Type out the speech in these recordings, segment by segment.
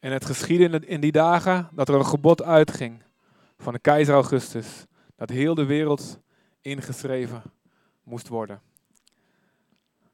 En het geschiedde in die dagen dat er een gebod uitging van de keizer Augustus, dat heel de wereld ingeschreven moest worden.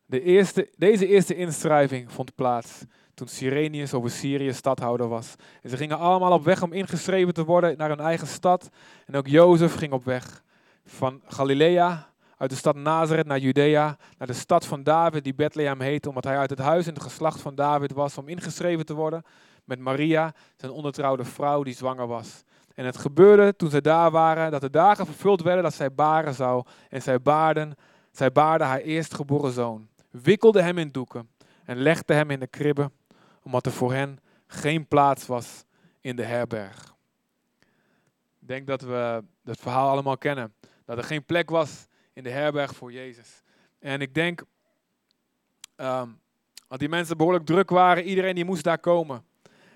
De eerste, deze eerste inschrijving vond plaats toen Sirenius over Syrië stadhouder was. En ze gingen allemaal op weg om ingeschreven te worden naar hun eigen stad. En ook Jozef ging op weg van Galilea, uit de stad Nazareth naar Judea, naar de stad van David, die Bethlehem heette, omdat hij uit het huis en het geslacht van David was om ingeschreven te worden met Maria, zijn ondertrouwde vrouw die zwanger was. En het gebeurde toen zij daar waren, dat de dagen vervuld werden dat zij baren zou. En zij baarden, zij baarde haar eerstgeboren zoon, wikkelde hem in doeken en legde hem in de kribbe, omdat er voor hen geen plaats was in de herberg. Ik denk dat we het verhaal allemaal kennen. Dat er geen plek was in de herberg voor Jezus. En ik denk um, dat die mensen behoorlijk druk waren. Iedereen die moest daar komen.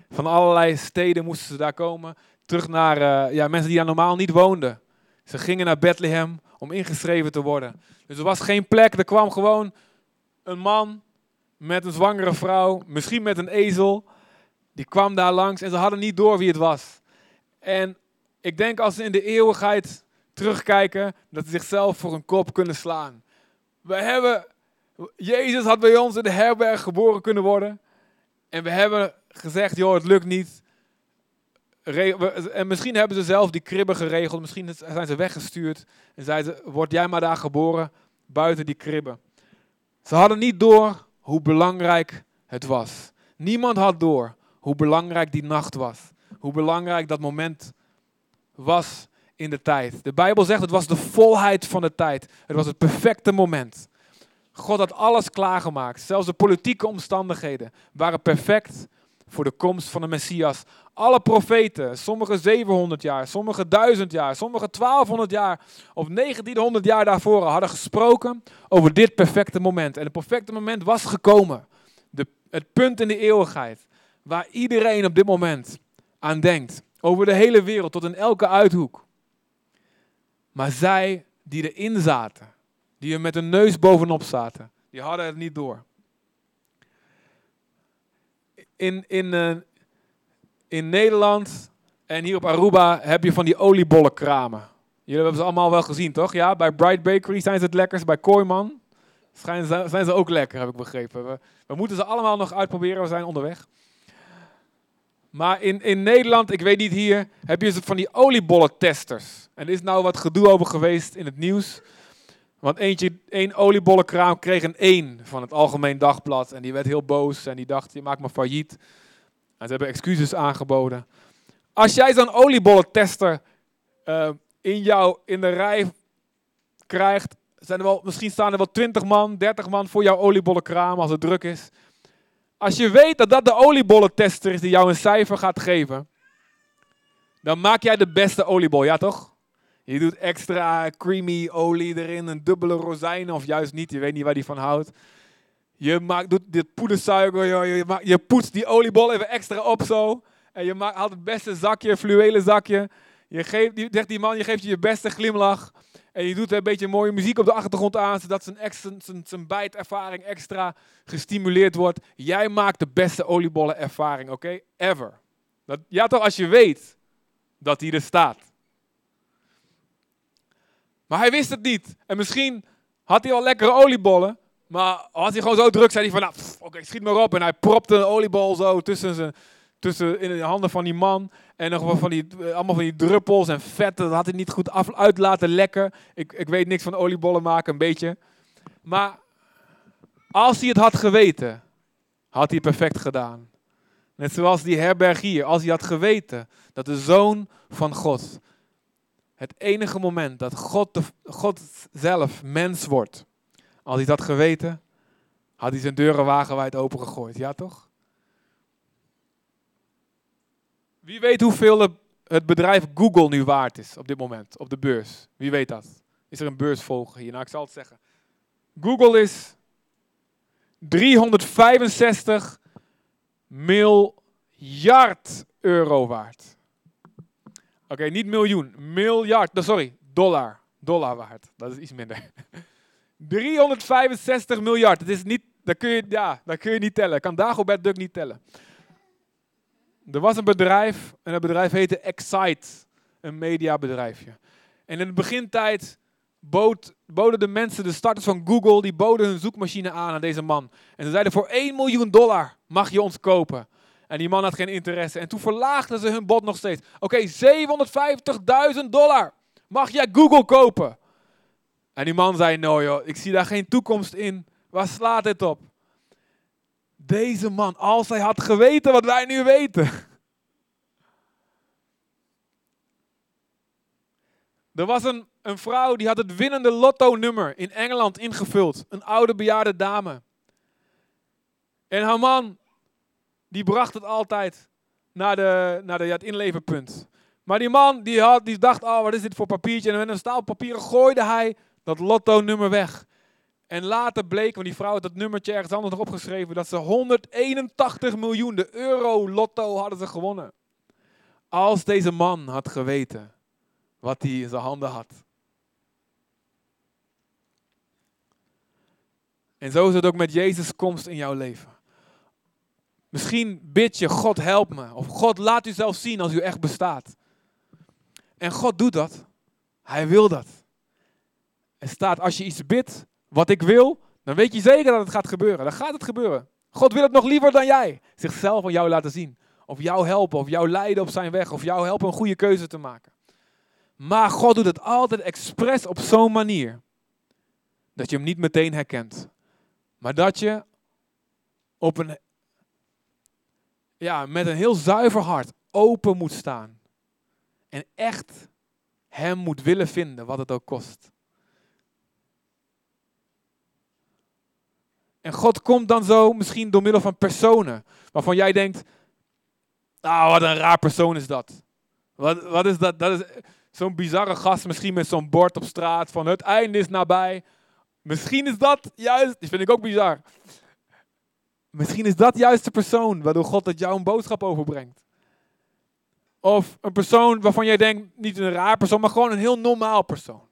Van allerlei steden moesten ze daar komen. Terug naar uh, ja, mensen die daar normaal niet woonden. Ze gingen naar Bethlehem om ingeschreven te worden. Dus er was geen plek. Er kwam gewoon een man met een zwangere vrouw, misschien met een ezel. Die kwam daar langs en ze hadden niet door wie het was. En ik denk als ze in de eeuwigheid terugkijken, dat ze zichzelf voor een kop kunnen slaan. We hebben, Jezus had bij ons in de herberg geboren kunnen worden. En we hebben gezegd, joh, het lukt niet. En misschien hebben ze zelf die kribben geregeld. Misschien zijn ze weggestuurd. En zeiden ze, word jij maar daar geboren, buiten die kribben. Ze hadden niet door hoe belangrijk het was. Niemand had door hoe belangrijk die nacht was. Hoe belangrijk dat moment was in de tijd. De Bijbel zegt het was de volheid van de tijd. Het was het perfecte moment. God had alles klaargemaakt. Zelfs de politieke omstandigheden waren perfect voor de komst van de Messias. Alle profeten, sommige 700 jaar, sommige 1000 jaar, sommige 1200 jaar of 1900 jaar daarvoor hadden gesproken over dit perfecte moment. En het perfecte moment was gekomen. De, het punt in de eeuwigheid waar iedereen op dit moment aan denkt. Over de hele wereld, tot in elke uithoek. Maar zij die erin zaten, die er met een neus bovenop zaten, die hadden het niet door. In, in, uh, in Nederland en hier op Aruba heb je van die oliebollenkramen. Jullie hebben ze allemaal wel gezien, toch? Ja, bij Bright Bakery zijn ze het lekkers, bij Kooiman zijn ze ook lekker, heb ik begrepen. We, we moeten ze allemaal nog uitproberen, we zijn onderweg. Maar in, in Nederland, ik weet niet hier, heb je van die oliebollentesters. En er is nou wat gedoe over geweest in het nieuws. Want eentje, één oliebollenkraam kreeg een 1 van het Algemeen Dagblad. En die werd heel boos en die dacht, je maakt me failliet. En ze hebben excuses aangeboden. Als jij zo'n oliebollentester uh, in jou in de rij krijgt, zijn er wel, misschien staan er wel 20 man, 30 man voor jouw oliebollenkraam als het druk is. Als je weet dat dat de oliebollentester is die jou een cijfer gaat geven, dan maak jij de beste oliebol, ja toch? Je doet extra creamy olie erin, een dubbele rozijn of juist niet, je weet niet waar die van houdt. Je maakt, doet dit poedersuiker, je, je, maakt, je poetst die oliebol even extra op zo. En je maakt, haalt het beste zakje, fluwelen zakje. Je geeft, die, zegt die man, je geeft je je beste glimlach. En je doet een beetje mooie muziek op de achtergrond aan, zodat zijn, zijn, zijn bijtervaring extra gestimuleerd wordt. Jij maakt de beste oliebollen ervaring, oké? Ever. Dat, ja toch, als je weet dat hij er staat. Maar hij wist het niet. En misschien had hij wel lekkere oliebollen. Maar als hij gewoon zo druk, zei hij van, nou, oké, schiet maar op. En hij propte een oliebol zo tussen, zijn, tussen in de handen van die man. En nog van die, allemaal van die druppels en vetten. Dat had hij niet goed af, uit laten lekken. Ik, ik weet niks van oliebollen maken, een beetje. Maar als hij het had geweten, had hij perfect gedaan. Net zoals die herberg hier. Als hij had geweten dat de Zoon van God, het enige moment dat God, God zelf mens wordt, als hij dat geweten, had hij zijn deuren wagenwijd opengegooid. Ja toch? Wie weet hoeveel het bedrijf Google nu waard is op dit moment, op de beurs? Wie weet dat? Is er een beursvolger hier? Nou, ik zal het zeggen. Google is 365 miljard euro waard. Oké, niet miljoen, miljard, sorry, dollar. Dollar waard. Dat is iets minder. 365 miljard. Dat is niet, dat kun je, ja, dat kun je niet tellen. Kan Dagobert Duck niet tellen. Er was een bedrijf en dat bedrijf heette Excite, een mediabedrijfje. En in de begintijd bood, boden de mensen, de starters van Google, die boden hun zoekmachine aan aan deze man. En ze zeiden voor 1 miljoen dollar mag je ons kopen. En die man had geen interesse. En toen verlaagden ze hun bod nog steeds. Oké, 750.000 dollar mag jij Google kopen. En die man zei, nou joh, ik zie daar geen toekomst in. Waar slaat dit op? Deze man, als hij had geweten wat wij nu weten. Er was een, een vrouw die had het winnende lotto-nummer in Engeland ingevuld. Een oude bejaarde dame. En haar man, die bracht het altijd naar, de, naar de, ja, het inleverpunt. Maar die man die, had, die dacht, oh wat is dit voor papiertje? En met een staal papieren gooide hij dat lotto-nummer weg. En later bleek, want die vrouw had dat nummertje ergens anders nog opgeschreven, dat ze 181 miljoen, de euro-lotto hadden ze gewonnen. Als deze man had geweten wat hij in zijn handen had. En zo is het ook met Jezus' komst in jouw leven. Misschien bid je, God help me. Of God laat u zelf zien als u echt bestaat. En God doet dat. Hij wil dat. Er staat, als je iets bidt, wat ik wil, dan weet je zeker dat het gaat gebeuren. Dan gaat het gebeuren. God wil het nog liever dan jij. Zichzelf aan jou laten zien. Of jou helpen, of jou leiden op zijn weg. Of jou helpen een goede keuze te maken. Maar God doet het altijd expres op zo'n manier. Dat je hem niet meteen herkent. Maar dat je op een, ja, met een heel zuiver hart open moet staan. En echt hem moet willen vinden, wat het ook kost. En God komt dan zo misschien door middel van personen. Waarvan jij denkt, ah, wat een raar persoon is dat. Wat, wat is dat? Dat is zo'n bizarre gast misschien met zo'n bord op straat van het einde is nabij. Misschien is dat juist, die vind ik ook bizar. Misschien is dat juist de persoon waardoor God het jou een boodschap overbrengt. Of een persoon waarvan jij denkt, niet een raar persoon, maar gewoon een heel normaal persoon.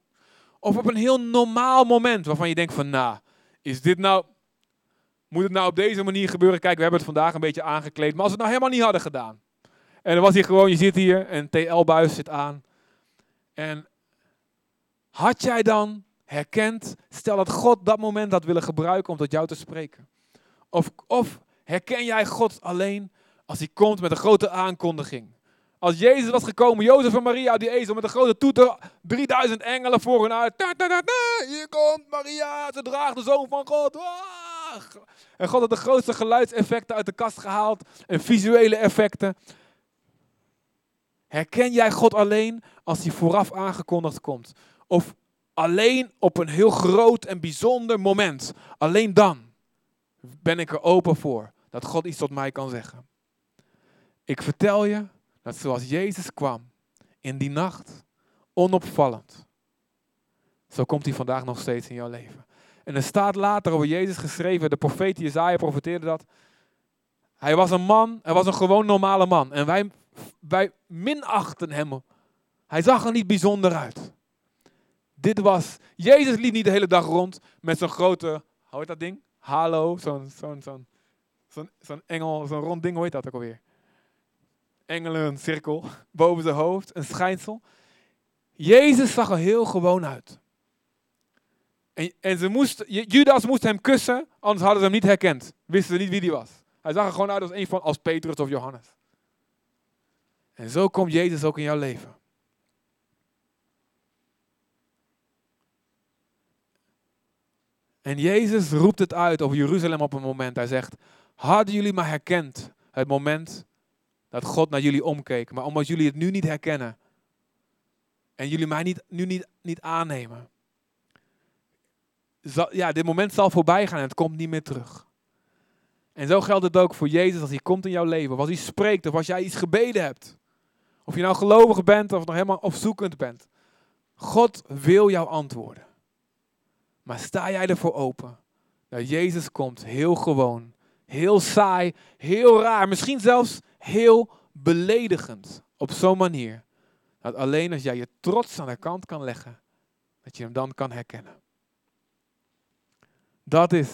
Of op een heel normaal moment waarvan je denkt van, nou, is dit nou, moet het nou op deze manier gebeuren? Kijk, we hebben het vandaag een beetje aangekleed, maar als we het nou helemaal niet hadden gedaan. En dan was hier gewoon, je zit hier, een TL-buis zit aan. En had jij dan herkend, stel dat God dat moment had willen gebruiken om tot jou te spreken? Of, herken jij God alleen als hij komt met een grote aankondiging? Als Jezus was gekomen, Jozef en Maria die ezel met een grote toeter, 3000 engelen voor hen uit. hier komt Maria, ze draagt de zoon van God. En God had de grootste geluidseffecten uit de kast gehaald en visuele effecten. Herken jij God alleen als hij vooraf aangekondigd komt? Of alleen op een heel groot en bijzonder moment? Alleen dan ben ik er open voor dat God iets tot mij kan zeggen. Ik vertel je dat zoals Jezus kwam in die nacht, onopvallend, zo komt hij vandaag nog steeds in jouw leven. En er staat later over Jezus geschreven, de profeet Jezaja profeteerde dat. Hij was een man, hij was een gewoon normale man. En wij, wij minachten hem. Hij zag er niet bijzonder uit. Dit was, Jezus liep niet de hele dag rond met zo'n grote, hoe heet dat ding? Halo, zo'n zo'n zo'n zo'n zo'n engel, zo'n rond ding, hoe heet dat ook alweer? Engelen, cirkel, boven zijn hoofd, een schijnsel. Jezus zag er heel gewoon uit. En, en ze moest, Judas moest hem kussen, anders hadden ze hem niet herkend. Wisten ze niet wie die was. Hij zag er gewoon uit als een van als Petrus of Johannes. En zo komt Jezus ook in jouw leven. En Jezus roept het uit over Jeruzalem op een moment. Hij zegt, hadden jullie maar herkend het moment dat God naar jullie omkeek. Maar omdat jullie het nu niet herkennen. En jullie mij niet, nu niet, niet aannemen. ja, dit moment zal voorbij gaan en het komt niet meer terug. En zo geldt het ook voor Jezus als hij komt in jouw leven. Of als hij spreekt of als jij iets gebeden hebt. Of je nou gelovig bent of nog helemaal opzoekend bent. God wil jou antwoorden. Maar sta jij ervoor open dat Jezus komt heel gewoon, heel saai, heel raar, misschien zelfs heel beledigend op zo'n manier. Dat alleen als jij je trots aan de kant kan leggen, dat je hem dan kan herkennen. Dat is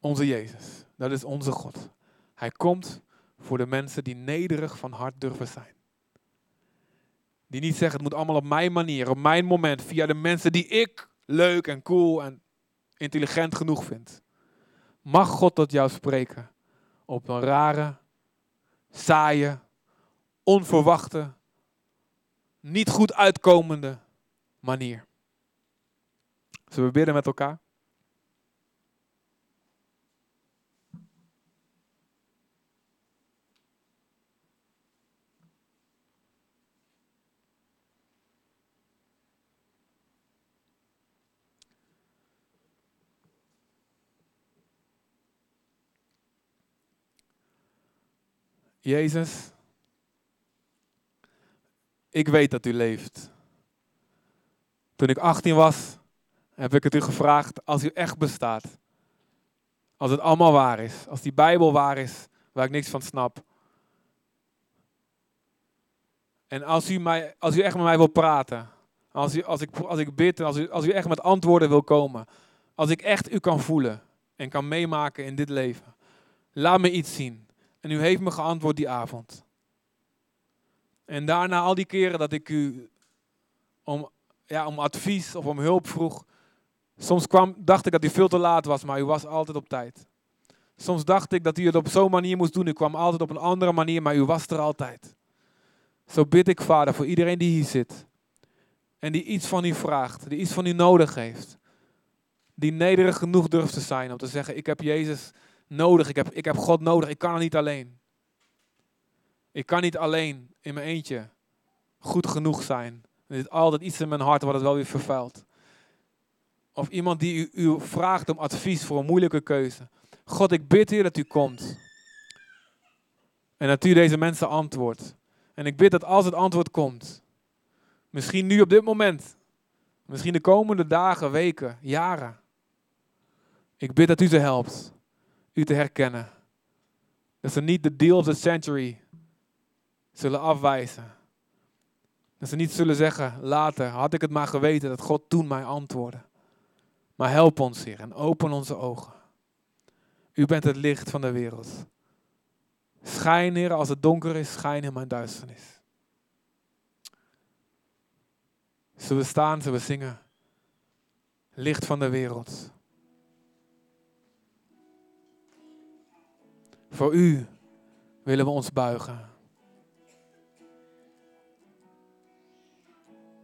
onze Jezus. Dat is onze God. Hij komt voor de mensen die nederig van hart durven zijn. Die niet zeggen, het moet allemaal op mijn manier, op mijn moment, via de mensen die ik leuk en cool en intelligent genoeg vind. Mag God tot jou spreken op een rare, saaie, onverwachte, niet goed uitkomende manier. Zullen we bidden met elkaar? Jezus, ik weet dat u leeft. Toen ik 18 was, heb ik het u gevraagd als u echt bestaat. Als het allemaal waar is. Als die Bijbel waar is, waar ik niks van snap. En als u, mij, als u echt met mij wil praten. Als, u, als, ik, als ik bid, als u, als u echt met antwoorden wil komen. Als ik echt u kan voelen en kan meemaken in dit leven. Laat me iets zien. En u heeft me geantwoord die avond. En daarna al die keren dat ik u om, ja, om advies of om hulp vroeg. Soms kwam, dacht ik dat u veel te laat was, maar u was altijd op tijd. Soms dacht ik dat u het op zo'n manier moest doen. U kwam altijd op een andere manier, maar u was er altijd. Zo bid ik, Vader, voor iedereen die hier zit. En die iets van u vraagt, die iets van u nodig heeft. Die nederig genoeg durft te zijn om te zeggen, ik heb Jezus nodig. Ik heb, ik heb God nodig. Ik kan er niet alleen. Ik kan niet alleen in mijn eentje goed genoeg zijn. Er zit altijd iets in mijn hart wat het wel weer vervuilt. Of iemand die u, u vraagt om advies voor een moeilijke keuze. God, ik bid hier dat u komt. En dat u deze mensen antwoordt. En ik bid dat als het antwoord komt, misschien nu op dit moment, misschien de komende dagen, weken, jaren, ik bid dat u ze helpt u te herkennen. Dat ze niet de deal of the century zullen afwijzen. Dat ze niet zullen zeggen, later had ik het maar geweten dat God toen mij antwoordde. Maar help ons, Heer, en open onze ogen. U bent het licht van de wereld. Schijn, Heer, als het donker is, schijn in mijn duisternis. Zullen we staan, zullen we zingen? Licht van de wereld. Voor u willen we ons buigen.